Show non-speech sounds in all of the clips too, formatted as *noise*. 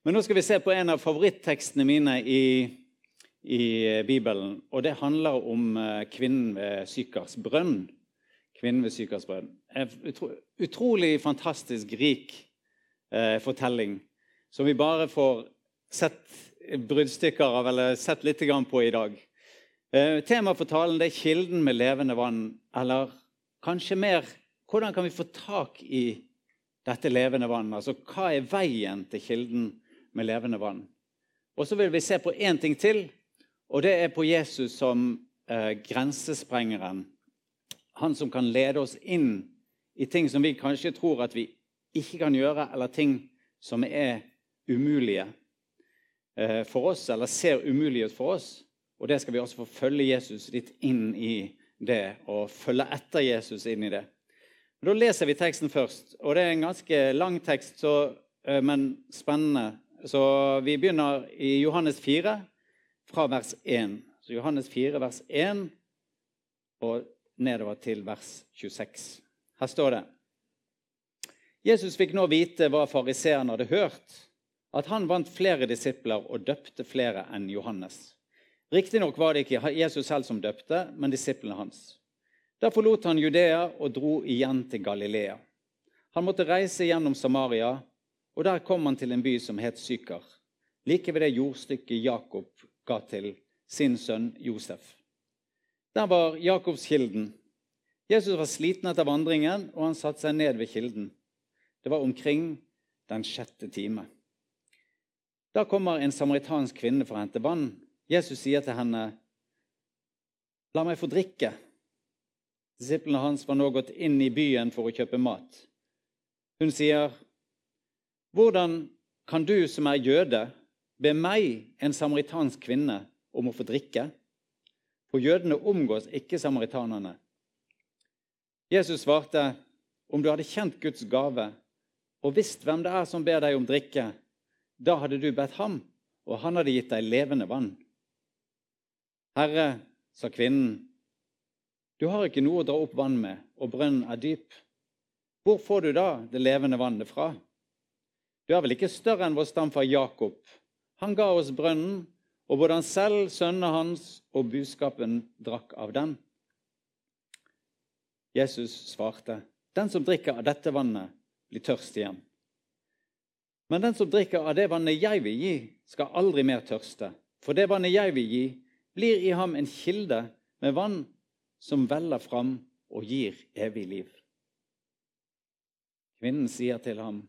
Men nå skal vi se på en av favorittekstene mine i, i Bibelen. Og det handler om eh, kvinnen ved Sykars brønn. Kvinnen ved Sykars brønn. En utro, utrolig fantastisk rik eh, fortelling som vi bare får sett bruddstykker av, eller sett litt på i dag. Eh, Temaet for talen er 'Kilden med levende vann', eller kanskje mer 'Hvordan kan vi få tak i dette levende vannet? Altså, hva er veien til kilden med levende vann? Og så vil vi se på én ting til, og det er på Jesus som eh, grensesprengeren. Han som kan lede oss inn i ting som vi kanskje tror at vi ikke kan gjøre, eller ting som er umulige. Eh, for oss, eller ser umulige ut for oss. Og det skal vi også få følge Jesus litt inn i det, og følge etter Jesus inn i det. Da leser vi teksten først, og det er en ganske lang tekst, så, eh, men spennende. Så vi begynner i Johannes 4, fra vers 1. Så Johannes 4, vers 1, og nedover til vers 26. Her står det Jesus fikk nå vite hva fariseerne hadde hørt at han vant flere disipler og døpte flere enn Johannes. Riktignok var det ikke Jesus selv som døpte, men disiplene hans. Da forlot han Judea og dro igjen til Galilea. Han måtte reise gjennom Samaria, og der kom han til en by som het Sykar, like ved det jordstykket Jakob ga til sin sønn Josef. Der var Jakobskilden. Jesus var sliten etter vandringen, og han satte seg ned ved kilden. Det var omkring den sjette time. Da kommer en samaritansk kvinne for å hente vann. Jesus sier til henne, 'La meg få drikke.' Disiplene hans var nå gått inn i byen for å kjøpe mat. Hun sier, 'Hvordan kan du som er jøde, be meg, en samaritansk kvinne, om å få drikke?' For jødene omgås ikke samaritanerne. Jesus svarte, 'Om du hadde kjent Guds gave' og visst hvem det er som ber deg om drikke, da hadde du bedt ham, og han hadde gitt deg levende vann. Herre, sa kvinnen, du har ikke noe å dra opp vann med, og brønnen er dyp. Hvor får du da det levende vannet fra? Du er vel ikke større enn vår stamfar Jakob. Han ga oss brønnen, og både han selv, sønnene hans og buskapen drakk av den. Jesus svarte, den som drikker av dette vannet, blir tørst igjen. Men den som drikker av det vannet jeg vil gi, skal aldri mer tørste. For det vannet jeg vil gi, blir i ham en kilde med vann som veller fram og gir evig liv. Kvinnen sier til ham,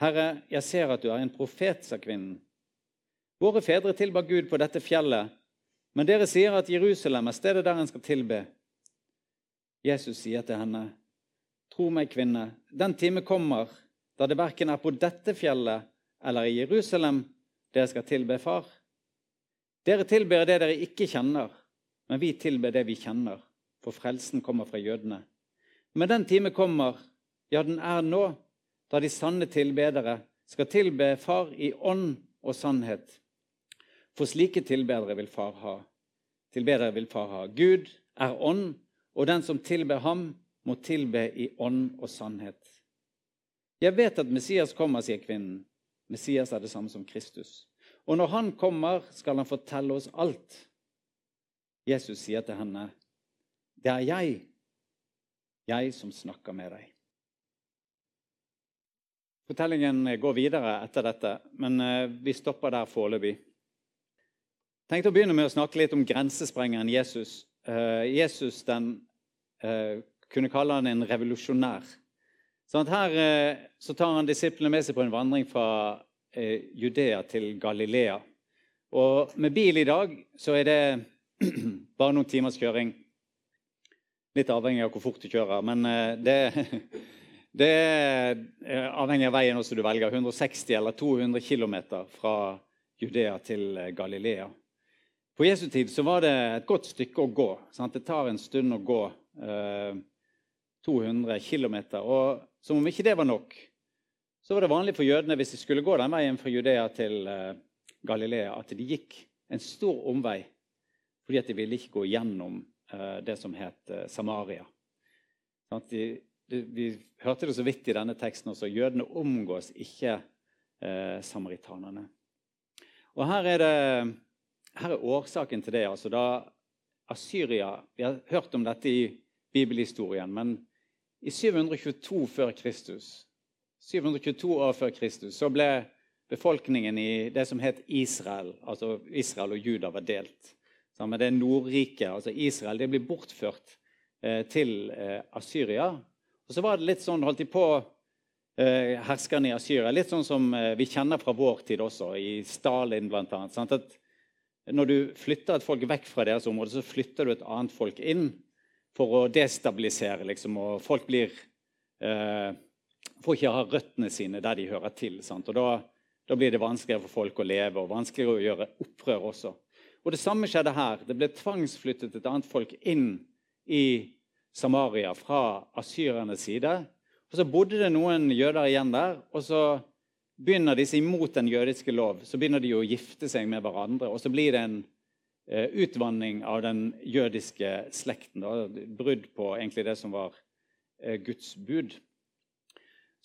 Herre, jeg ser at du er en profet, sa kvinnen. Våre fedre tilba Gud på dette fjellet, men dere sier at Jerusalem er stedet der en skal tilbe. Jesus sier til henne, Tro meg, kvinne, den time kommer da det verken er på dette fjellet eller i Jerusalem dere skal tilbe Far. Dere tilber det dere ikke kjenner, men vi tilber det vi kjenner, for frelsen kommer fra jødene. Men den time kommer, ja, den er nå, da de sanne tilbedere skal tilbe Far i ånd og sannhet. For slike tilbedere vil Far ha. Tilbedere vil Far ha. Gud er ånd, og den som tilber ham, må tilbe i ånd og sannhet. Jeg vet at Messias kommer, sier kvinnen. Messias er det samme som Kristus. Og når han kommer, skal han fortelle oss alt. Jesus sier til henne, 'Det er jeg, jeg som snakker med deg'. Fortellingen går videre etter dette, men eh, vi stopper der foreløpig. Jeg tenkte å begynne med å snakke litt om grensesprengeren Jesus. Eh, Jesus den, eh, kunne kalle han en revolusjonær. Sånn her eh, så tar han disiplene med seg på en vandring fra eh, Judea til Galilea. Og med bil i dag så er det *clears throat* bare noen timers kjøring. Litt avhengig av hvor fort du kjører, men eh, det, *laughs* Det er eh, avhengig av veien også du velger. 160 eller 200 km fra Judea til eh, Galilea. På Jesu tid så var det et godt stykke å gå. Sant? Det tar en stund å gå eh, 200 km. Og som om ikke det var nok, så var det vanlig for jødene hvis de skulle gå den veien fra Judea til eh, Galilea, at de gikk en stor omvei fordi at de ville ikke gå gjennom eh, det som het eh, Samaria. De, de, vi hørte det så vidt i denne teksten også. Jødene omgås ikke eh, samaritanerne. Og her er, det, her er årsaken til det. altså da Assyria Vi har hørt om dette i bibelhistorien, men i 722 før Kristus 722 år før Kristus så ble befolkningen i det som het Israel, altså Israel og Juda, var delt. Sammen med det Nordriket, altså Israel, det ble bortført eh, til eh, Asyria. Og så var det litt sånn, holdt de på, eh, herskerne i Asyria, litt sånn som eh, vi kjenner fra vår tid også, i Stalin bl.a. At når du flytter et folk vekk fra deres område, så flytter du et annet folk inn for å destabilisere, liksom, og folk blir eh, får ikke ha røttene sine der de hører til. Sant? Og da, da, blir det vanskeligere for folk å leve og vanskeligere å gjøre opprør også. Og Det samme skjedde her. Det ble tvangsflyttet et annet folk inn i Samaria fra asyrernes side. Og Så bodde det noen jøder igjen der. og så begynner disse imot den jødiske lov så begynner de å gifte seg med hverandre. Og så blir det en eh, utvanning av den jødiske slekten. Da. Brudd på egentlig det som var eh, Guds bud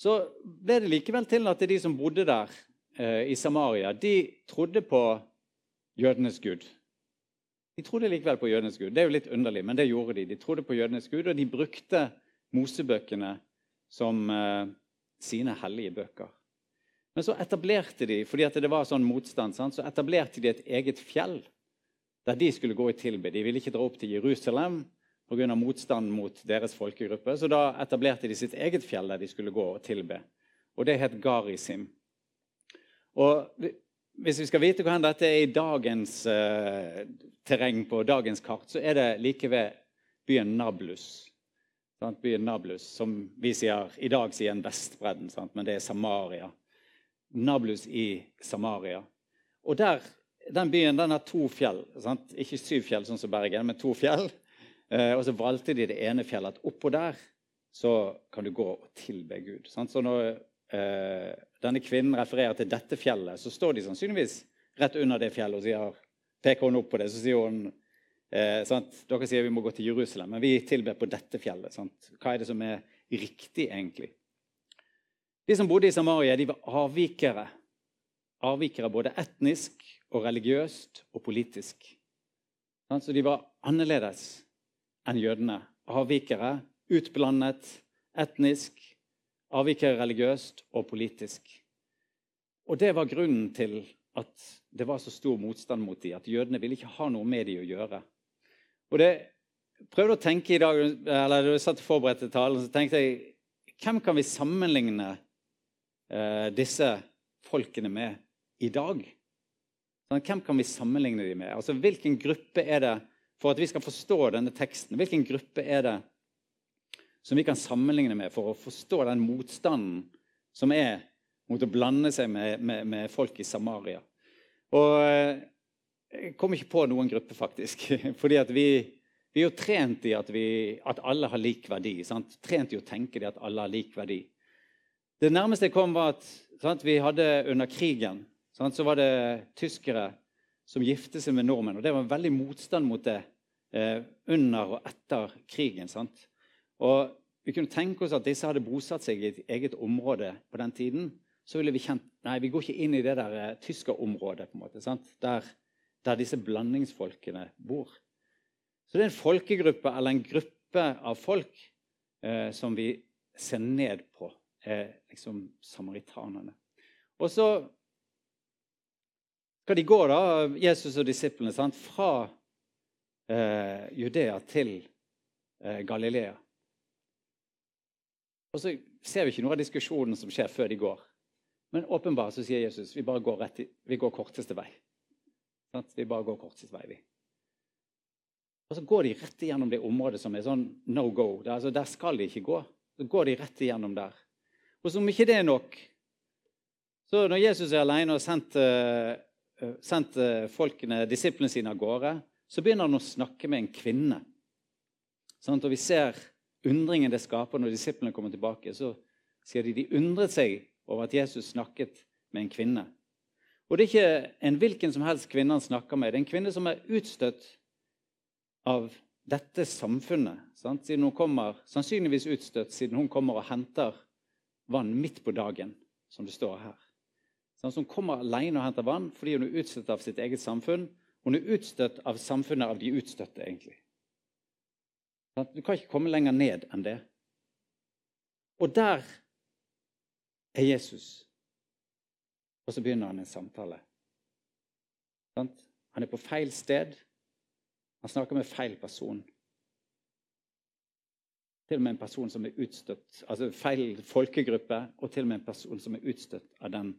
så ble det likevel til at de som bodde der eh, i Samaria, de trodde på jødenes gud. De trodde likevel på jødenes gud. Det er jo litt underlig, men det gjorde de. De trodde på jødenes gud, og de brukte Mosebøkene som eh, sine hellige bøker. Men så etablerte de fordi det var sånn motstand, sant? så etablerte de et eget fjell der de skulle gå i tilbe. De ville ikke dra opp til Jerusalem, pga. motstand mot deres folkegruppe. Så da etablerte de sitt eget fjell der de skulle gå og tilbe. Og det het Garisim. Og hvis vi skal vite hvor dette er i dagens eh, terreng på dagens kart, så er det like ved byen Nablus. Sant? Byen Nablus, Som vi sier, i dag sier en Vestbredden, sant? men det er Samaria. Nablus i Samaria. Og der, Den byen den har to fjell. Sant? Ikke syv fjell, sånn som Bergen, men to fjell. Eh, og så valgte de det ene fjellet. Oppå der så kan du gå og tilbe Gud. Sant? Så når eh, denne kvinnen refererer til dette fjellet, så står de sannsynligvis rett under det fjellet og sier, peker hun opp på det. Så sier hun eh, sant? Dere sier vi må gå til Jerusalem, men vi tilber på dette fjellet. Sant? Hva er det som er riktig, egentlig? De som bodde i Samaria, de var avvikere. Avvikere både etnisk og religiøst og politisk. Så de var annerledes enn jødene. Avvikere, utblandet, etnisk, avvikere religiøst og politisk. Og Det var grunnen til at det var så stor motstand mot dem, at jødene ville ikke ha noe med dem å gjøre. Og det prøvde å tenke i dag, eller Da jeg satt forberedt til talen, så tenkte jeg hvem kan vi sammenligne eh, disse folkene med i dag? Sånn, hvem kan vi sammenligne dem med? Altså, Hvilken gruppe er det for at vi skal forstå denne teksten. Hvilken gruppe er det som vi kan sammenligne med for å forstå den motstanden som er mot å blande seg med, med, med folk i Samaria? Og eh, Jeg kom ikke på noen gruppe, faktisk. *laughs* Fordi vi, vi er jo trent i at, vi, at alle har lik verdi. Sant? Trent i å tenke at alle har lik verdi. Det nærmeste jeg kom, var at sant, vi hadde under krigen sant, så var det tyskere som gifte seg med nordmenn. Og det var en veldig motstand mot det eh, under og etter krigen. Sant? Og vi kunne tenke oss at disse hadde bosatt seg i et eget område på den tiden. Så ville vi kjent Nei, vi går ikke inn i det der eh, tyskerområdet, på en måte, sant? Der, der disse blandingsfolkene bor. Så det er en folkegruppe eller en gruppe av folk eh, som vi ser ned på, eh, liksom samaritanerne. Og så skal de gå, da, Jesus og disiplene, sant? fra eh, Judea til eh, Galilea. Og så ser vi ikke noe av diskusjonen som skjer før de går. Men åpenbart så sier Jesus vi bare går, rett vi går korteste vei. Sant? Vi bare går korteste vei, vi. Og så går de rett igjennom det området som er sånn no go. Der, altså, der skal de ikke gå. Så går de rett igjennom der. Og som ikke det er nok, så når Jesus er alene og har sendt, uh, sendt uh, folkene, disiplene sine av gårde, så begynner han å snakke med en kvinne. Sånn, og vi ser undringen det skaper når disiplene kommer tilbake. Så sier de de undret seg over at Jesus snakket med en kvinne. Og det er ikke en hvilken som helst kvinne han snakker med. Det er en kvinne som er utstøtt av dette samfunnet. Sant? Siden hun kommer, Sannsynligvis utstøtt siden hun kommer og henter vann midt på dagen, som det står her. Sånn, hun kommer alene og henter vann fordi hun er utstøtt av sitt eget samfunn. Hun er utstøtt av samfunnet av de utstøtte, egentlig. Sånn, du kan ikke komme lenger ned enn det. Og der er Jesus. Og så begynner han en samtale. Han er på feil sted. Han snakker med feil person. Til og med en person som er utstøtt, altså feil folkegruppe, og til og med en person som er utstøtt av den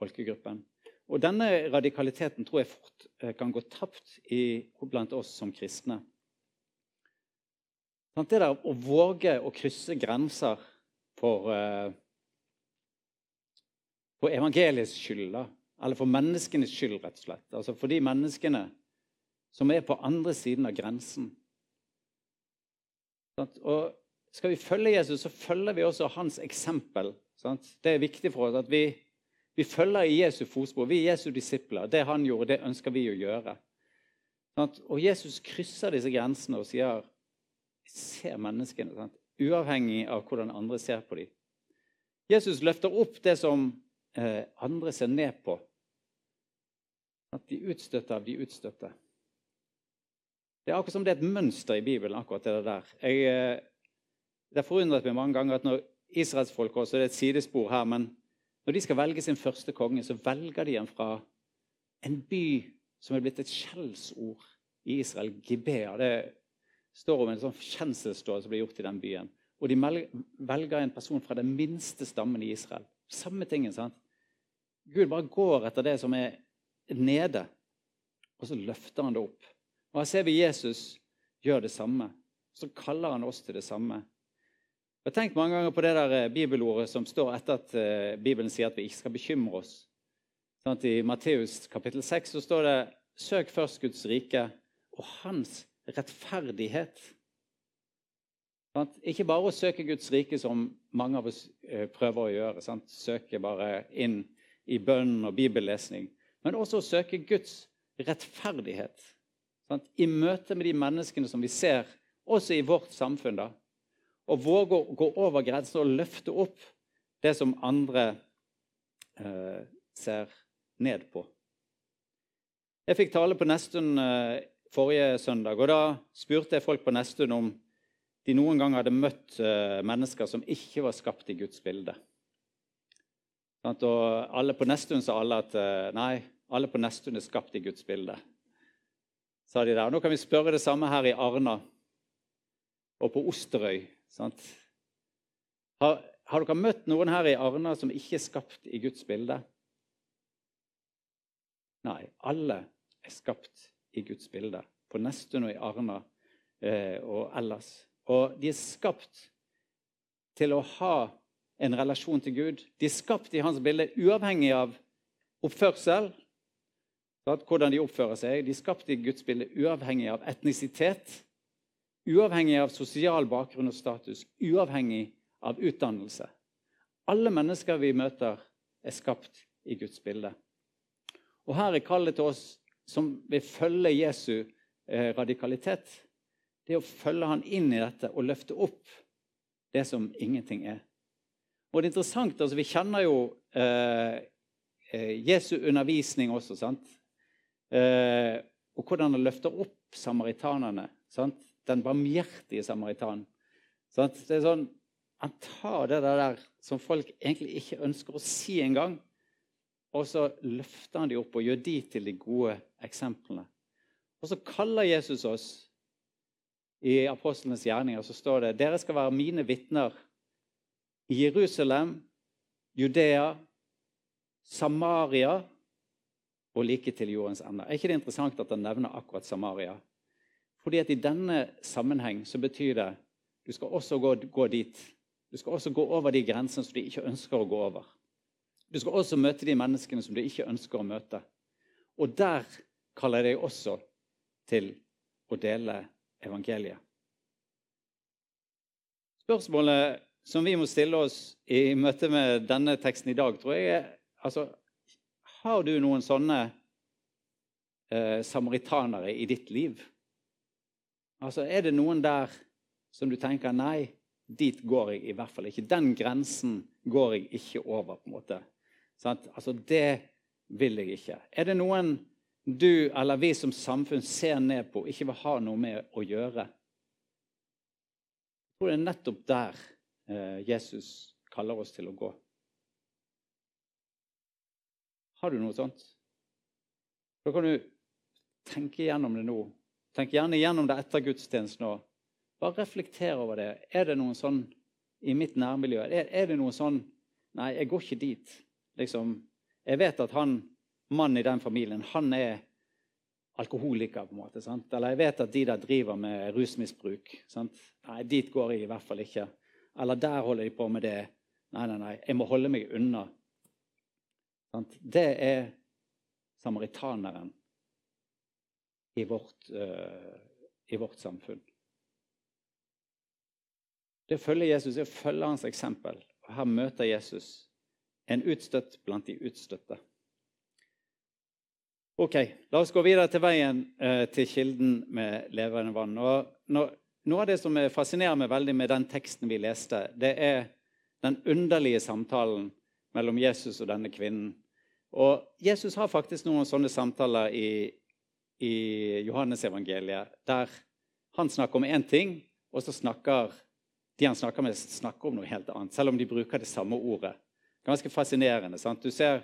folkegruppen. Og Denne radikaliteten tror jeg fort eh, kan gå tapt i, blant oss som kristne. Det der å våge å krysse grenser for uh, for evangeliets skyld, eller for menneskenes skyld, rett og slett. Altså for de menneskene som er på andre siden av grensen. Og Skal vi følge Jesus, så følger vi også hans eksempel. Det er viktig for oss at vi, vi følger i Jesu fotspor. Vi er Jesu disipler. Det han gjorde, det ønsker vi å gjøre. Og Jesus krysser disse grensene og sier ser menneskene, uavhengig av hvordan andre ser på dem. Jesus løfter opp det som eh, andre ser ned på. At de utstøtte av de utstøtte. Det er akkurat som det er et mønster i Bibelen. akkurat Det der. Jeg, eh, det har forundret meg mange ganger at når israelsfolk også, det er et sidespor her, men når de skal velge sin første konge, så velger de en fra en by som er blitt et skjellsord i Israel, Gibea. Det står om en sånn kjenselsdåd som blir gjort i den byen. Og de velger en person fra den minste stammen i Israel. Samme tingen. sant? Gud bare går etter det som er nede, og så løfter han det opp. Og Her ser vi Jesus gjør det samme. Så kaller han oss til det samme. Jeg har tenkt mange ganger på det der eh, bibelordet som står etter at eh, Bibelen sier at vi ikke skal bekymre oss. Sånn I Matteus kapittel 6 så står det Søk først Guds rike og hans rettferdighet. Ikke bare å søke Guds rike, som mange av oss eh, prøver å gjøre. Sant? Søke bare inn i bønn og bibellesning, men også å søke Guds rettferdighet. Sant? I møte med de menneskene som vi ser, også i vårt samfunn. da, Og våge å gå over grensen og løfte opp det som andre eh, ser ned på. Jeg fikk tale på Nestun eh, forrige søndag, og da spurte jeg folk på Nesttun om de noen gang hadde møtt eh, mennesker som ikke var skapt i Guds bilde. Og alle på Nesttun sa alle at eh, nei, alle på Nesttun er skapt i Guds bilde. Sa de der. Nå kan vi spørre det samme her i Arna og på Osterøy. Har, har, dere møtt noen her i Arna som ikke er skapt i Guds bilde? Nei, alle er skapt i Guds bilde. På Nestun og i Arna eh, og ellers. Og de er skapt til å ha en relasjon til Gud. De er skapt i hans bilde uavhengig av oppførsel, hvordan de oppfører seg. De er skapt i Guds bilde uavhengig av etnisitet, uavhengig av sosial bakgrunn og status, uavhengig av utdannelse. Alle mennesker vi møter, er skapt i Guds bilde. Og Her er kallet til oss som vil følge Jesu eh, radikalitet. Det er å følge han inn i dette og løfte opp det som ingenting er. Og det er interessant, altså Vi kjenner jo eh, eh, Jesu undervisning også. sant? Eh, og hvordan han løfter opp samaritanerne. sant? Den barmhjertige samaritan. Sant? Det er sånn, Han tar det der som folk egentlig ikke ønsker å si engang, og så løfter han de opp og gjør de til de gode eksemplene. Og så kaller Jesus oss i apostlenes gjerninger så står det dere skal være mine vitner i Jerusalem, Judea, Samaria og like til jordens ende. Er ikke det interessant at han nevner akkurat Samaria? Fordi at I denne sammenheng så betyr det du skal også gå, gå dit Du skal også gå over de grensene som de ikke ønsker å gå over. Du skal også møte de menneskene som du ikke ønsker å møte. Og der kaller jeg deg også til å dele evangeliet. Spørsmålet som vi må stille oss i møte med denne teksten i dag, tror jeg er altså, Har du noen sånne eh, samaritanere i ditt liv? Altså, Er det noen der som du tenker Nei, dit går jeg i hvert fall ikke. Den grensen går jeg ikke over. på en måte. Sånn? Altså, Det vil jeg ikke. Er det noen du eller vi som samfunn ser ned på, ikke vil ha noe med å gjøre? Jeg tror det er nettopp der eh, Jesus kaller oss til å gå. Har du noe sånt? Da kan du tenke gjennom det nå. Tenk gjerne gjennom det etter gudstjenesten òg. Bare reflekter over det. Er det noen sånn i mitt nærmiljø? Er, er det noe sånn Nei, jeg går ikke dit. Liksom, jeg vet at han mannen i den familien han er alkoholiker. på en måte, sant? Eller jeg vet at de der driver med rusmisbruk. Sant? Nei, dit går jeg i hvert fall ikke. Eller der holder de på med det. Nei, nei, nei, jeg må holde meg unna. Sant? Det er samaritaneren i vårt, uh, i vårt samfunn. Det å følge Jesus er å følge hans eksempel. Og Her møter Jesus en utstøtt blant de utstøtte. Ok, La oss gå videre til veien eh, til kilden med levende vann. Og noe av det som fascinerer meg veldig med den teksten vi leste, det er den underlige samtalen mellom Jesus og denne kvinnen. Og Jesus har faktisk noen sånne samtaler i, i Johannesevangeliet der han snakker om én ting, og så snakker de han snakker med, snakker om noe helt annet, selv om de bruker det samme ordet. Ganske fascinerende. sant? Du ser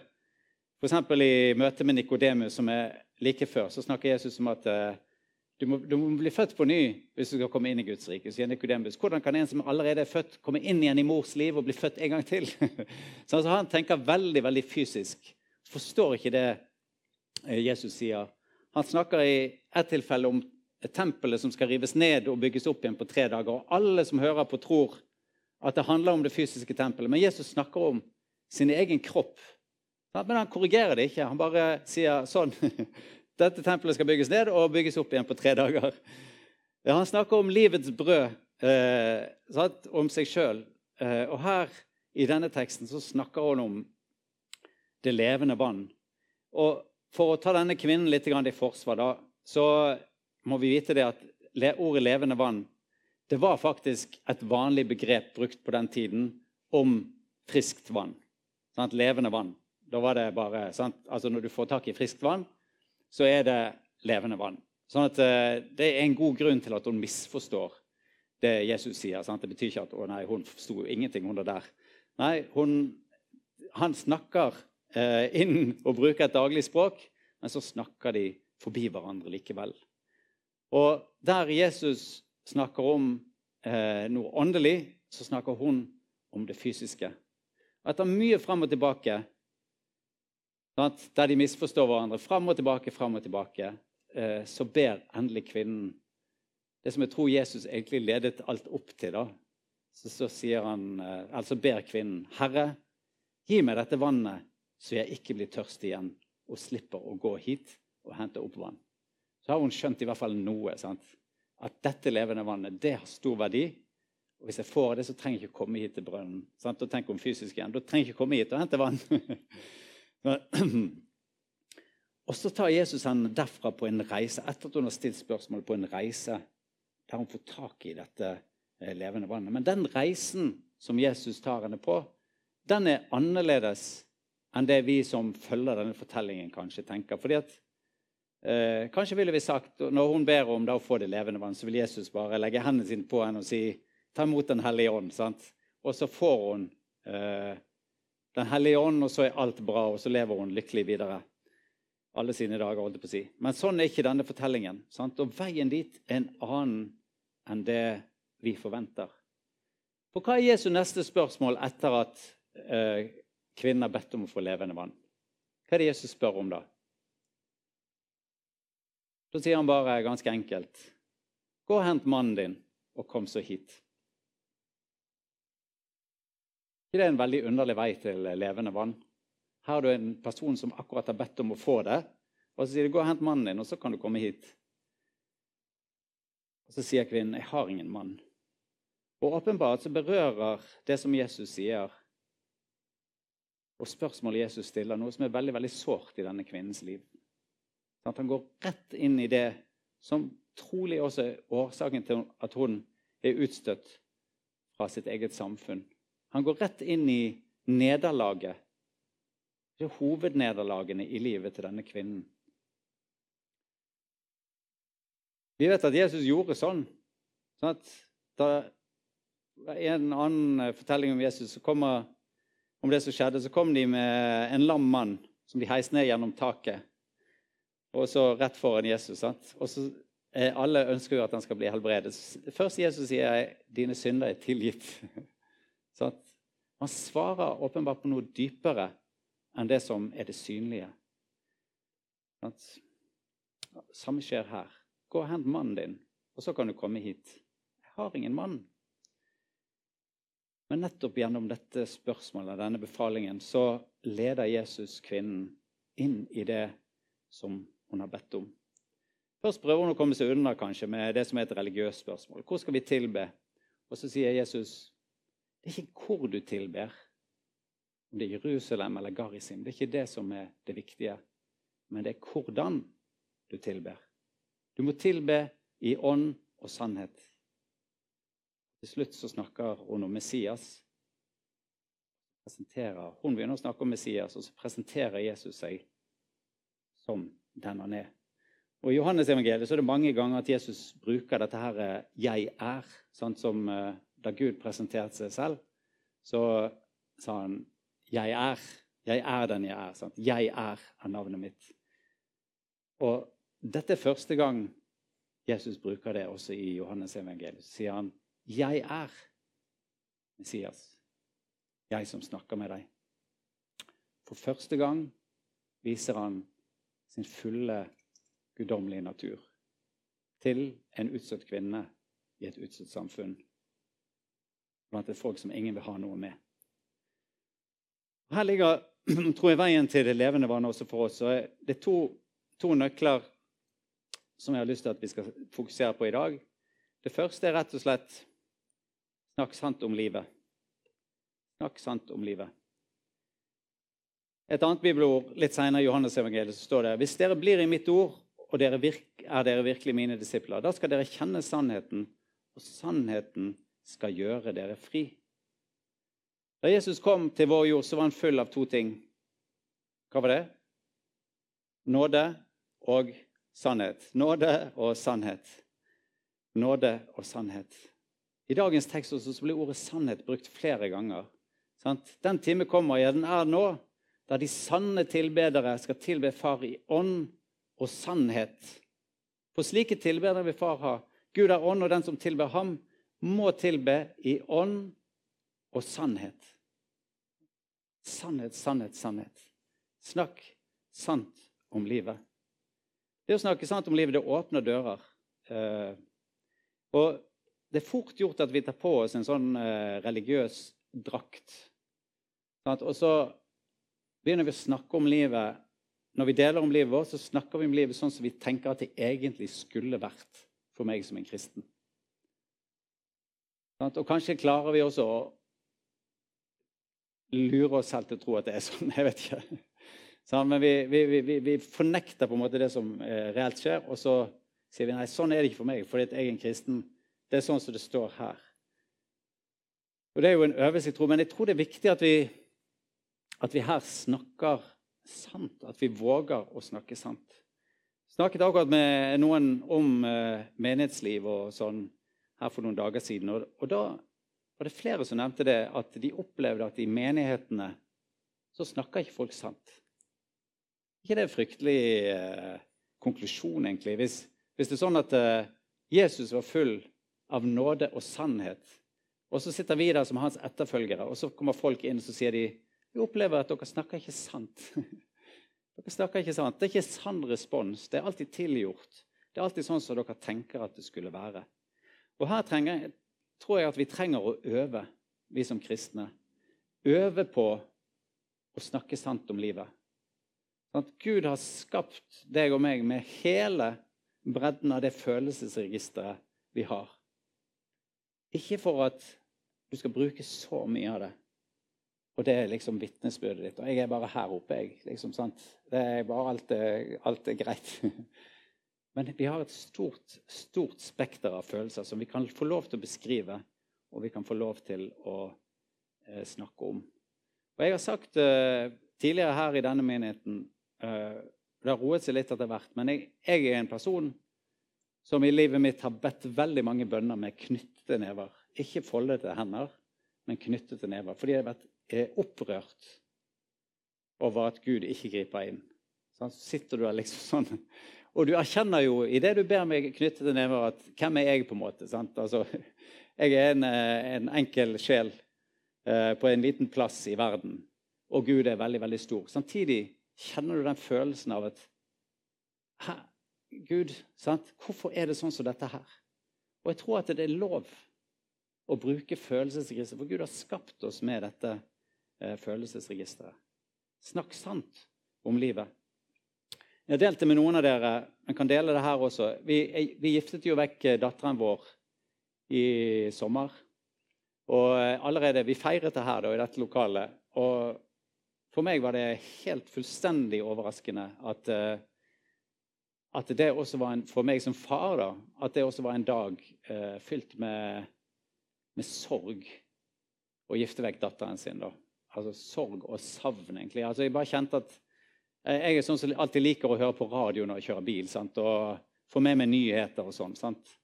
F.eks. i møtet med Nikodemus, som er like før, så snakker Jesus om at uh, du, må, du, må, bli født på ny hvis du skal komme inn i Guds rike. sier Nikodemus. Hvordan kan en som allerede er født, komme inn igjen i mors liv og bli født en gang til? *laughs* så altså, Han tenker veldig veldig fysisk. Forstår ikke det eh, Jesus sier. Han snakker i ett tilfelle om tempelet som skal rives ned og bygges opp igjen på tre dager. Og alle som hører på, tror at det handler om det fysiske tempelet. Men Jesus snakker om sin egen kropp. Men han korrigerer det ikke. Han bare sier sånn *laughs* Dette tempelet skal bygges ned og bygges opp igjen på tre dager. Han snakker om livets brød, eh, om seg sjøl. Eh, og her i denne teksten så snakker han om det levende vann. Og For å ta denne kvinnen litt i forsvar, da, så må vi vite det at ordet 'levende vann' det var faktisk et vanlig begrep brukt på den tiden om friskt vann. Sant? Levende vann. Da var det bare, sant? Altså Når du får tak i friskt vann, så er det levende vann. Sånn at uh, Det er en god grunn til at hun misforstår det Jesus sier. Sant? Det betyr ikke at å nei, hun forsto ingenting, hun der. Nei, hun, han snakker uh, inn og bruker et daglig språk, men så snakker de forbi hverandre likevel. Og der Jesus snakker om eh, noe åndelig, så snakker hun om det fysiske. Etter mye fram og tilbake, der de misforstår hverandre, fram og tilbake, fram og tilbake, eh, så ber endelig kvinnen det som jeg tror Jesus egentlig ledet alt opp til. da, så, så sier han, eh, altså ber kvinnen, 'Herre, gi meg dette vannet, så jeg ikke blir tørst igjen' 'og slipper å gå hit og hente opp vann.' så har hun skjønt i hvert fall noe. Sant? At dette levende vannet det har stor verdi. Og hvis jeg får det, så trenger jeg ikke komme hit til brønnen. Sant? Og tenk om fysisk igjen. Da trenger jeg ikke komme hit og hente vann. *laughs* og så tar Jesus henne derfra på en reise, etter at hun har stilt spørsmål på en reise der hun får tak i dette eh, levende vannet. Men den reisen som Jesus tar henne på, den er annerledes enn det vi som følger denne fortellingen, kanskje tenker. Fordi at Eh, kanskje ville vi sagt, Når hun ber om å få det levende vann, så vil Jesus bare legge hendene sine på henne og si ta imot Den hellige ånd. sant? Og så får hun eh, Den hellige ånd, og så er alt bra, og så lever hun lykkelig videre. Alle sine dager, holdt jeg på å si. Men sånn er ikke denne fortellingen. sant? Og veien dit er en annen enn det vi forventer. For hva er Jesu neste spørsmål etter at eh, kvinnen har bedt om å få levende vann? Hva er det Jesus spør om da? Da sier han bare ganske enkelt Gå og hent mannen din, og kom så hit. Det er en veldig underlig vei til levende vann? Her har du en person som akkurat har bedt om å få det, og så sier de 'gå og hent mannen din', og så kan du komme hit. Og Så sier kvinnen 'jeg har ingen mann'. Og åpenbart så berører det som Jesus sier, og spørsmålet Jesus stiller, noe som er veldig veldig sårt i denne kvinnens liv. Sånn han går rett inn i det som trolig også er årsaken til at hun er utstøtt fra sitt eget samfunn. Han går rett inn i nederlaget, Det er hovednederlagene i livet til denne kvinnen. Vi vet at Jesus gjorde sånn. sånn at da en annen fortelling om Jesus så kommer, om det som skjedde, så kom de med en lam mann som de heiste ned gjennom taket. Og så rett foran Jesus. Sant? Og så eh, Alle ønsker jo at han skal bli helbredet. Først Jesus sier jeg, 'Dine synder er tilgitt'. *laughs* Man svarer åpenbart på noe dypere enn det som er det synlige. Samme skjer her. Gå og hent mannen din, og så kan du komme hit. Jeg har ingen mann. Men nettopp gjennom dette spørsmålet, denne befalingen, så leder Jesus kvinnen inn i det som hun har bedt om. Først prøver hun å komme seg unna kanskje med det som er et religiøst spørsmål. Hvor skal vi tilbe? Og så sier Jesus det er ikke hvor du tilber, om det er Jerusalem eller Garisim. Det er ikke det som er det viktige, men det er hvordan du tilber. Du må tilbe i ånd og sannhet. Til slutt så snakker hun om Messias. Hun begynner å snakke om Messias, og så presenterer Jesus seg som den han er. Og I Johannes evangeliet så er det mange ganger at Jesus bruker dette her eh, 'jeg er'. Sånn som eh, Da Gud presenterte seg selv, så sa han 'jeg er'. Jeg er den jeg er. Sant? Jeg er er navnet mitt. Og dette er første gang Jesus bruker det også i Johannes evangeliet. Så sier han, 'Jeg er Messias, jeg som snakker med deg'. For første gang viser han sin fulle guddommelige natur til en utstøtt kvinne i et utstøtt samfunn. Blant et folk som ingen vil ha noe med. Her ligger *clears throat* tror jeg, veien til det levende vannet også for oss. Og det er to, to nøkler som jeg har lyst til at vi skal fokusere på i dag. Det første er rett og slett snakk sant om livet. Snakk sant om livet. Et annet bibelord litt senere i Johannes evangeliet så står det hvis dere blir i mitt ord, og dere er dere virkelig mine disipler, da skal dere kjenne sannheten, og sannheten skal gjøre dere fri. Da Jesus kom til vår jord, så var han full av to ting. Hva var det? Nåde og sannhet. Nåde og sannhet. Nåde og sannhet. I dagens tekst også blir ordet 'sannhet' brukt flere ganger. Den time kommer, ja, den er nå, da de sanne tilbedere skal tilbe Far i ånd og sannhet. For slike tilbedere vil Far ha. Gud er ånd, og den som tilber ham, må tilbe i ånd og sannhet. Sannhet, sannhet, sannhet. Snakk sant om livet. Det å snakke sant om livet, det åpner dører. Eh, og det er fort gjort at vi tar på oss en sånn eh, religiøs drakt. Og så begynner vi å snakke om livet Når vi deler om livet vårt, så snakker vi om livet sånn som vi tenker at det egentlig skulle vært for meg som en kristen. Og kanskje klarer vi også å lure oss selv til å tro at det er sånn. *laughs* Jeg vet ikke. Sånn, men vi, vi, vi, vi, fornekter på en måte det som eh, reelt skjer, og så sier vi nei, sånn er det ikke for meg, fordi jeg er en kristen. Det er sånn som det står her. Og Det er jo en øvelse jeg tror, men jeg tror det er viktig at vi, at vi her snakker sant. At vi våger å snakke sant. Jeg snakket akkurat med noen om eh, menighetsliv og sånn her for noen dager siden. Og, og da var det flere som nevnte det, at de opplevde at i menighetene så snakker ikke folk sant ikke det en fryktelig eh, konklusjon, egentlig? Hvis, hvis, det er sånn at eh, Jesus var full av nåde og sannhet, og så sitter vi der som hans etterfølgere, og så kommer folk inn og sier de, vi opplever at dere snakker ikke sant. *laughs* dere snakker ikke sant. Det er ikke sann respons. Det er alltid tilgjort. Det er alltid sånn som dere tenker at det skulle være. Og her trenger, tror jeg at vi trenger å øve, vi som kristne. øve på å snakke sant om livet. Sånn at Gud har skapt deg og meg med hele bredden av det følelsesregisteret vi har. Ikke for at du skal bruke så mye av det. Og det er liksom vitnesbyrdet ditt. Og jeg er bare her oppe, jeg. Liksom, sant? Det er bare alt alt er greit. *laughs* Men vi har et stort, stort spekter av følelser som vi kan få lov til å beskrive, og vi kan få lov til å eh, snakke om. Og Jeg har sagt eh, tidligere her i denne menigheten eh, Det har roet seg litt etter hvert, men jeg, jeg, er en person som i livet mitt har bedt veldig mange bønner med knyttede never. Ikke foldede hender, men knyttede never. Fordi jeg har vært opprørt over at Gud ikke griper inn. Så sitter du der liksom sånn Og du erkjenner jo i det du ber meg knytte til never, at hvem er jeg, på en måte? Altså, jeg er en, eh, en enkel sjel eh, på en liten plass i verden, og Gud er veldig, veldig stor. Samtidig kjenner du den følelsen av at Hæ, Gud, sant? hvorfor er det sånn som dette her? Og jeg tror at det er lov å bruke følelsesregisteret, for Gud har skapt oss med dette eh, følelsesregisteret. Snakk sant om livet. Jeg har delt det med noen av dere, men kan dele det her også. Vi, vi giftet jo vekk eh, datteren vår i sommer. Og eh, allerede, Vi feiret det her da, i dette lokalet. Og for meg var det helt fullstendig overraskende at, eh, at det også var en, for meg som far da, at det også var en dag uh, fylt med, med sorg å gifte vekk datteren sin. da altså sorg og savn, egentlig. Altså, jeg bare kjente at Jeg er sånn som alltid liker å høre på radio når jeg kjører bil. Sant? Og få med meg nyheter og sånn. sant?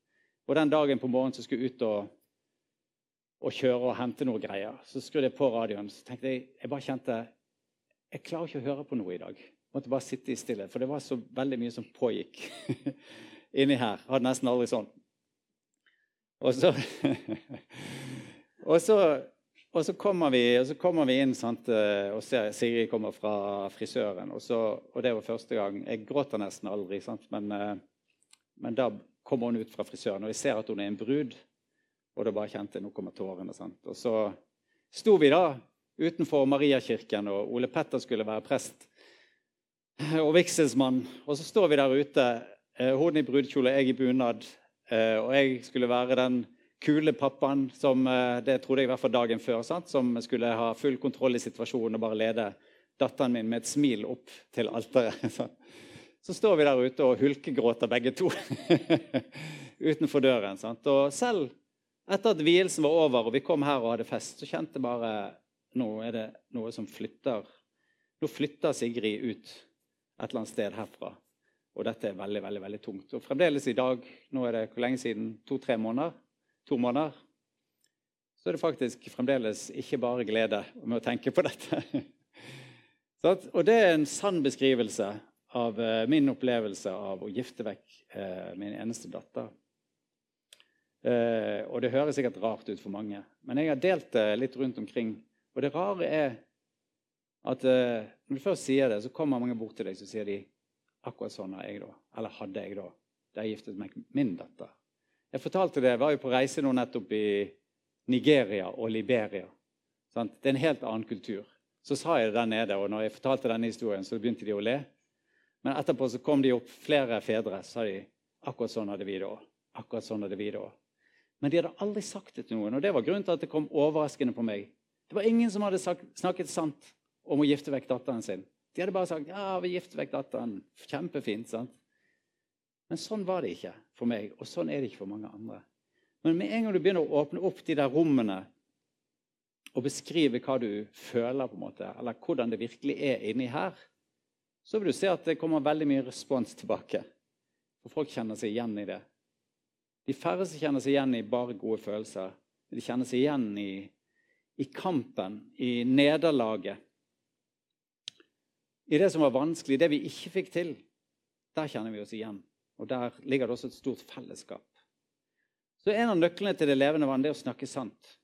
Og den dagen på morgenen så skulle jeg ut og, og kjøre og hente noe greier, så skrudde jeg på radioen. Så tenkte jeg jeg bare kjente Jeg klarer ikke å høre på noe i dag. Jeg måtte bare sitte i stillhet, for det var så veldig mye som pågikk *laughs* inni her. Jeg hadde nesten aldri sånn. Og så, *laughs* og så og så kommer vi, så kommer vi inn, sant, eh, og ser Sigrid kommer fra frisøren. Og, så, og, det var første gang. Jeg gråter nesten aldri, sant, men, eh, men, da kommer hun ut fra frisøren, og jeg ser at hun er en brud. Og da bare kjente jeg nå tårene. Sant? Og så sto vi da utenfor Mariakirken, og Ole Petter skulle være prest og vigselsmann. Og så står vi der ute, eh, hun i brudekjole, jeg i bunad, og jeg skulle være den kule pappaen som eh, det trodde jeg i hvert fall dagen før, sant? som skulle ha full kontroll i situasjonen og bare lede datteren min med et smil opp til alteret. *laughs* Så står vi der ute og hulkegråter begge to *laughs* utenfor døren. Sant? Og selv etter at vielsen var over og vi kom her og hadde fest, så kjente jeg bare nå er det noe som flytter. Nå flytter Sigrid ut et eller annet sted herfra. Og dette er veldig veldig, veldig tungt. Og fremdeles i dag, nå er det hvor lenge siden? To-tre måneder? To måneder, så er det faktisk fremdeles ikke bare glede med å tenke på dette. *laughs* og det er en sann beskrivelse av eh, min opplevelse av å gifte vekk eh, min eneste datter. Eh, og det høres sikkert rart ut for mange, men jeg har delt det litt rundt omkring. Og det rare er at når du først sier det, så kommer mange bort til deg så sier de akkurat sånn har jeg da. Eller hadde jeg da da jeg giftet meg med min datter. Jeg fortalte det, jeg var jo på reise nå nettopp i Nigeria og Liberia. Sant? Det er en helt annen kultur. Så sa jeg det der nede, og når jeg fortalte denne historien, så begynte de å le. Men etterpå så kom de opp flere fedre sa de, akkurat sånn hadde vi det òg. Akkurat sånn hadde vi det òg. Men de hadde aldri sagt det til noen, og det var grunnen til at det kom overraskende på meg. Det var ingen som hadde sagt, snakket sant om å gifte vekk datteren sin. De hadde bare sagt ja, vi gifter vekk datteren. Kjempefint. sant? Men sånn var det ikke for meg, og sånn er det ikke for mange andre. Men med en gang du begynner å åpne opp de der rommene og beskrive hva du føler, på en måte, eller hvordan det virkelig er inni her, så vil du se at det kommer veldig mye respons tilbake. For folk kjenner seg igjen i det. De færreste kjenner seg igjen i bare gode følelser. De kjenner seg igjen i, i kampen, i nederlaget. I det som var vanskelig, det vi ikke fikk til. Der kjenner vi oss igjen. Og Der ligger det også et stort fellesskap. Så En av nøklene til det levende vann er å snakke sant.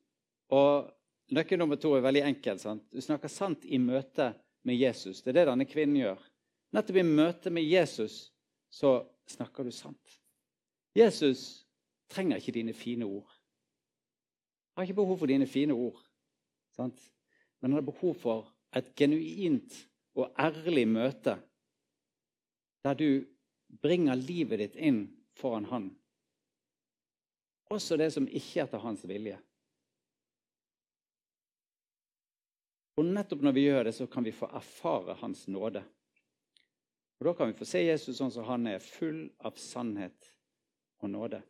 Og Nøkkel nummer to er veldig enkel. Sant? Du snakker sant i møte med Jesus. Det er det denne kvinnen gjør. Nettopp i møte med Jesus så snakker du sant. Jesus trenger ikke dine fine ord. Han har ikke behov for dine fine ord. Sant? men han har behov for et genuint og ærlig møte der du bringer livet ditt inn foran han. Også det som ikke er etter hans vilje. Og nettopp når vi gjør det, så kan vi få erfare hans nåde. Og Da kan vi få se Jesus sånn som han er, full av sannhet og nåde.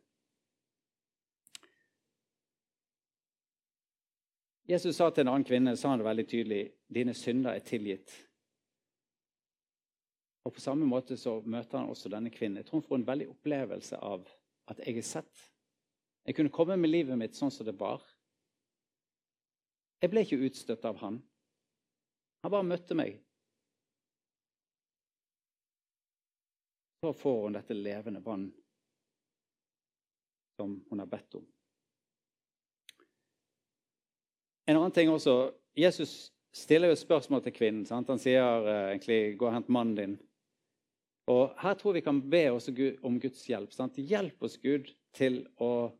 Jesus sa til en annen kvinne sa han det veldig tydelig, dine synder er tilgitt. Og På samme måte så møter han også denne kvinnen. Jeg tror hun får en veldig opplevelse av at jeg er sett. Jeg kunne komme med livet mitt sånn som det var. Jeg ble ikke utstøtt av han. Han bare møtte meg. Så får hun dette levende vann som hun har bedt om. En annen ting også Jesus stiller jo spørsmål til kvinnen. Sant? Han sier uh, egentlig 'gå og hent mannen din'. Og Her tror vi kan be oss om Guds hjelp. Sant? Hjelp oss, Gud, til å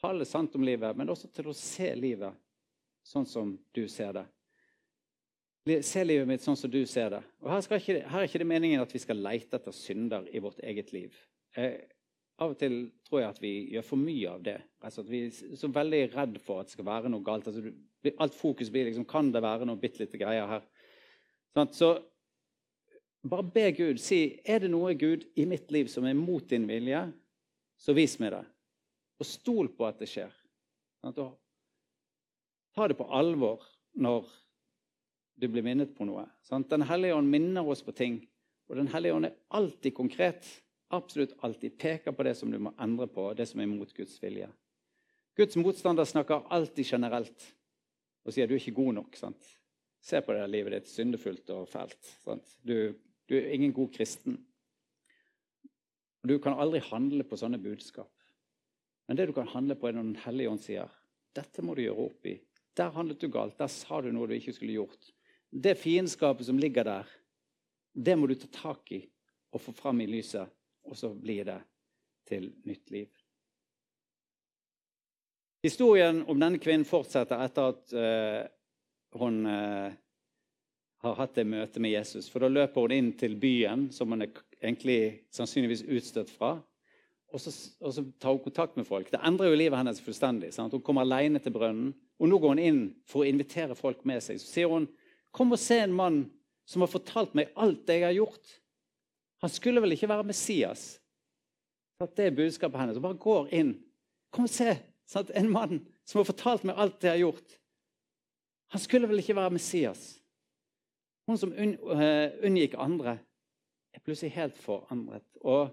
tale sant om livet, men også til å se livet sånn som du ser det. Se livet mitt sånn som du ser det. Og Her, ikke, her er ikke det meningen at vi skal leite etter synder i vårt eget liv. Eh, av og til tror jeg at vi gjør for mye av det. Altså at Vi er så veldig redd for at det skal være noe galt. Altså, alt fokus blir liksom Kan det være noe bitte lite greier her? Sånn, så bare be Gud. Si er det noe Gud i mitt liv som er mot din vilje, så vis meg det. Og stol på at det skjer. Sånn, ta det på alvor når du blir minnet på noe. Sånn, Den hellige ånd minner oss på ting, og Den hellige ånd er alltid konkret absolutt alltid peker på det som du må endre på, det som er mot Guds vilje. Guds motstander snakker alltid generelt og sier du er ikke god nok. sant? Se på det livet ditt, syndefullt og fælt. Du, du, er ingen god kristen. Du kan aldri handle på sånne budskap. Men det du kan handle på, er når Den hellige ånd sier dette må du gjøre opp i. Der handlet du galt. Der sa du noe du ikke skulle gjort. Det fiendskapet som ligger der, det må du ta tak i og få fram i lyset og så blir det til nytt liv. Historien om denne kvinnen fortsetter etter at uh, hun uh, har hatt det møtet med Jesus. For da løper hun inn til byen, som hun er egentlig sannsynligvis utstøtt fra. Og så, og så, tar hun kontakt med folk. Det endrer jo livet hennes fullstendig. Sant? Hun kommer alene til brønnen, og nå går hun inn for å invitere folk med seg. Så sier hun, 'Kom og se en mann som har fortalt meg alt det jeg har gjort.' Han skulle vel ikke være Messias? At det er budskapet hennes. Hun bare går inn. Kom og se! Sant? En mann som har fortalt meg alt det jeg har gjort. Han skulle vel ikke være Messias? Hun som eh, unngikk andre, er plutselig helt forandret. Og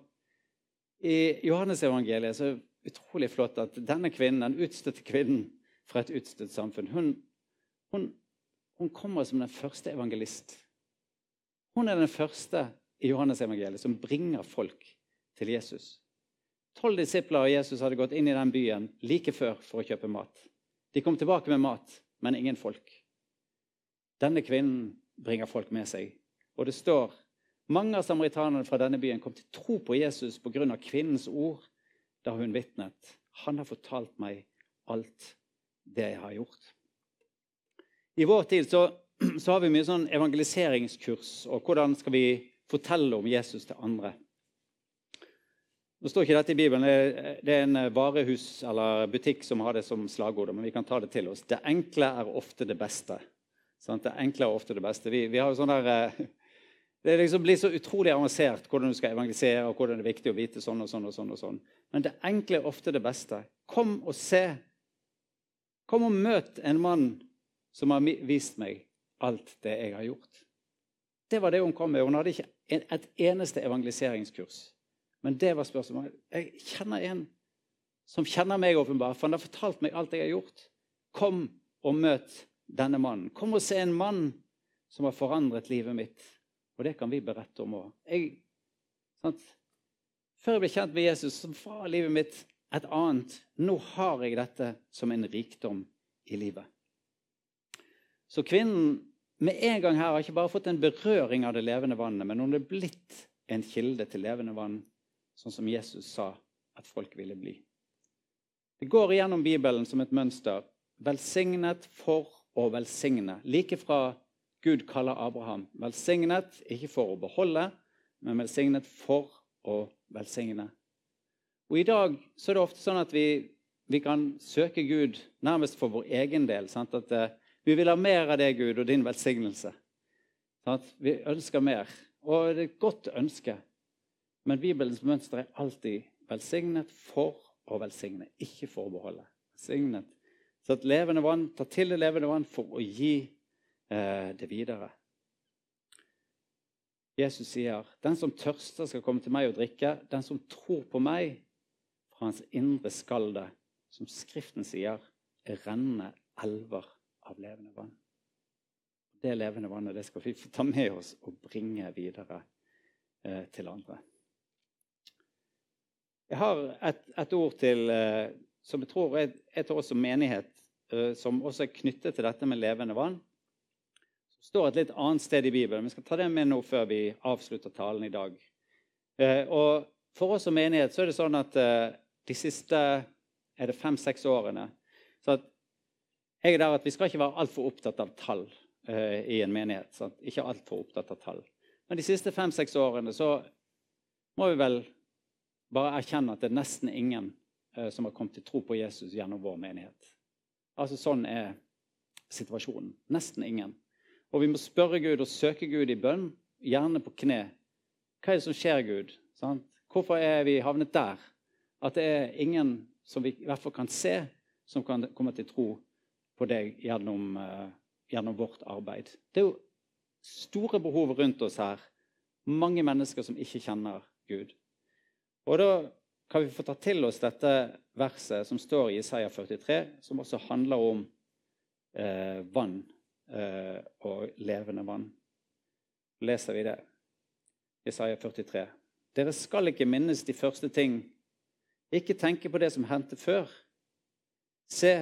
i Johannes-evangeliet så er det utrolig flott at denne kvinnen, den utstøtte kvinnen fra et utstøtt samfunn, hun, hun, hun kommer som den første evangelist. Hun er den første i Johannes-evangeliet som bringer folk til Jesus. Tolv disipler av Jesus hadde gått inn i den byen like før for å kjøpe mat. De kom tilbake med mat, men ingen folk. Denne kvinnen bringer folk med seg. Og det står mange av samaritanerne fra denne byen kom til tro på Jesus pga. kvinnens ord da hun vitnet. Han har fortalt meg alt det jeg har gjort. I vår tid så, *clears throat* så har vi mye sånn evangeliseringskurs. og Hvordan skal vi fortelle om Jesus til andre. Nå står ikke dette i Bibelen. Det er en varehus eller butikk som har det som slagord. Men vi kan ta det til oss. Det enkle er ofte det beste. Det enkle er ofte det beste. Vi, vi har jo sånn der, eh, Det liksom blir så utrolig avansert hvordan du skal evangelisere, og hvordan det er viktig å vite sånn og sånn. og sånn og sånn. Men det enkle er ofte det beste. Kom og se. Kom og møt en mann som har vist meg alt det jeg har gjort. Det var det hun kom med. Hun hadde ikke et eneste evangeliseringskurs. Men det var spørsmålet. Jeg kjenner en som kjenner meg åpenbart, for han har fortalt meg alt jeg har gjort. Kom og møt denne mannen. Kom og se en mann som har forandret livet mitt. Og det kan vi berette om òg. Før jeg ble kjent med Jesus, så var livet mitt et annet. Nå har jeg dette som en rikdom i livet. Så kvinnen med en gang her har ikke bare fått en berøring av det levende vannet, men hun er blitt en kilde til levende vann, sånn som Jesus sa at folk ville bli. Det går igjennom Bibelen som et mønster. Velsignet for å velsigne. Like fra Gud kaller Abraham velsignet, ikke for å beholde, men velsignet for å velsigne. Og I dag så er det ofte sånn at vi, vi kan søke Gud nærmest for vår egen del. Sant? At uh, Vi vil ha mer av det, Gud, og din velsignelse. Sant? Vi ønsker mer. Og det er et godt ønske. Men Bibelens mønster er alltid velsignet for å velsigne, ikke for å beholde. Velsignet. Så at levende vann, ta til det levende vann for å gi eh, det videre. Jesus sier, 'Den som tørster, skal komme til meg og drikke.' 'Den som tror på meg, fra hans indre skal det, som Skriften sier, renne elver av levende vann.' Det levende vannet det skal vi få ta med oss og bringe videre eh, til andre. Jeg har et, et ord til eh, som jeg tror er, er til oss som menighet, eh, som også er knyttet til dette med levende vann som står et litt annet sted i Bibelen. Vi skal ta det med nå før vi avslutter talen i dag. Eh, og For oss som menighet så er det sånn at eh, de siste er det fem-seks årene så at jeg er der at Vi skal ikke være altfor opptatt av tall i en menighet. Sant? Ikke altfor opptatt av tall. Men de siste fem-seks årene så må vi vel bare erkjenne at det er nesten ingen som har kommet til tro på Jesus gjennom vår menighet. Altså Sånn er situasjonen. Nesten ingen. Og vi må spørre Gud og søke Gud i bønn, gjerne på kne. Hva er det som skjer, Gud? Sant? Hvorfor er vi havnet der? At det er ingen som vi i hvert fall kan se, som kan komme til tro på deg gjennom, uh, gjennom vårt arbeid. Det er jo store behov rundt oss her. Mange mennesker som ikke kjenner Gud. Og da kan vi få ta til oss dette verset som står i Isaiah 43, som også handler om eh, vann Eh, og levende vann. Leser vi det. Isaiah 43. Dere skal ikke minnes de første ting. Ikke tenke på det som hendte før. Se,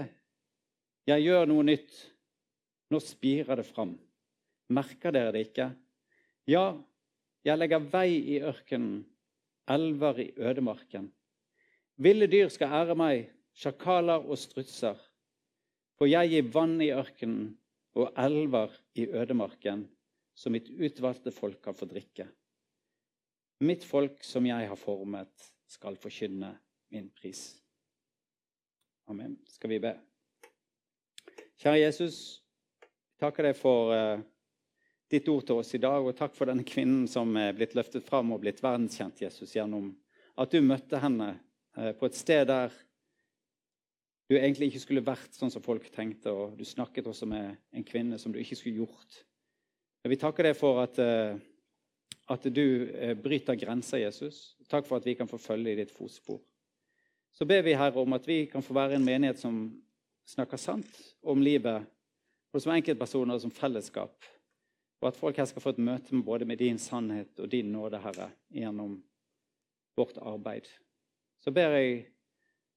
jeg gjør noe nytt. Nå spirer det fram. Merker dere det ikke? Ja, jeg legger vei i ørkenen, elver i ødemarken. Ville dyr skal ære meg, sjakaler og strutser. For jeg gir vann i ørkenen og elver i ødemarken, som mitt utvalgte folk kan få drikke. Mitt folk som jeg har formet, skal forkynne min pris. Amen. Skal vi be? Kjære Jesus, takker deg for uh, ditt ord til oss i dag, og takk for denne kvinnen som er blitt løftet fram og blitt verdenskjent, Jesus, gjennom at du møtte henne på et sted der du egentlig ikke skulle vært sånn som folk tenkte, og du snakket også med en kvinne som du ikke skulle gjort. Vi takker deg for at, eh, at du eh, bryter grenser, Jesus. Takk for at vi kan få følge i ditt fotspor. Så ber vi Herre om at vi kan få være en menighet som snakker sant om livet, både som enkeltpersoner og som fellesskap. Og at folk her skal få et møte med både med din sannhet og din nåde, Herre, gjennom vårt arbeid. Så ber jeg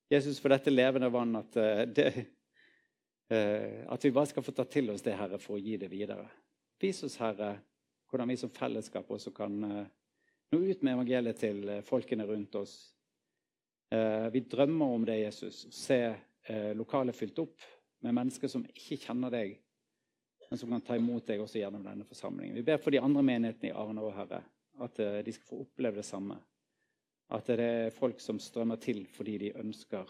Jesus, for dette levende vann, at, eh, det, eh, at vi bare skal få ta til oss det, Herre, for å gi det videre. Vis oss, Herre, hvordan vi som fellesskap også kan eh, nå ut med evangeliet til folkene rundt oss. Vi drømmer om det, Jesus, se lokalet fylt opp med mennesker som ikke kjenner deg, men som kan ta imot deg også gjennom denne forsamlingen. Vi ber for de andre menighetene i Arne Herre, at de skal få oppleve det samme. At det er folk som strømmer til fordi de ønsker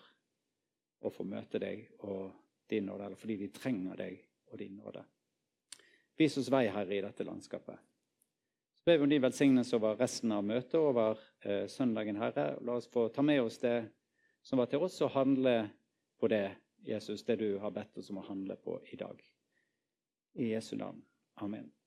å få møte deg og din nåde, eller fordi de trenger deg og din nåde. Vis oss vei, Herre, i dette landskapet. Så ber vi om din velsignelse over resten av møtet, over eh, søndagen, Herre. La oss få ta med oss det som var til oss, og handle på det, Jesus, det du har bedt oss om å handle på i dag. I Jesu navn. Amen.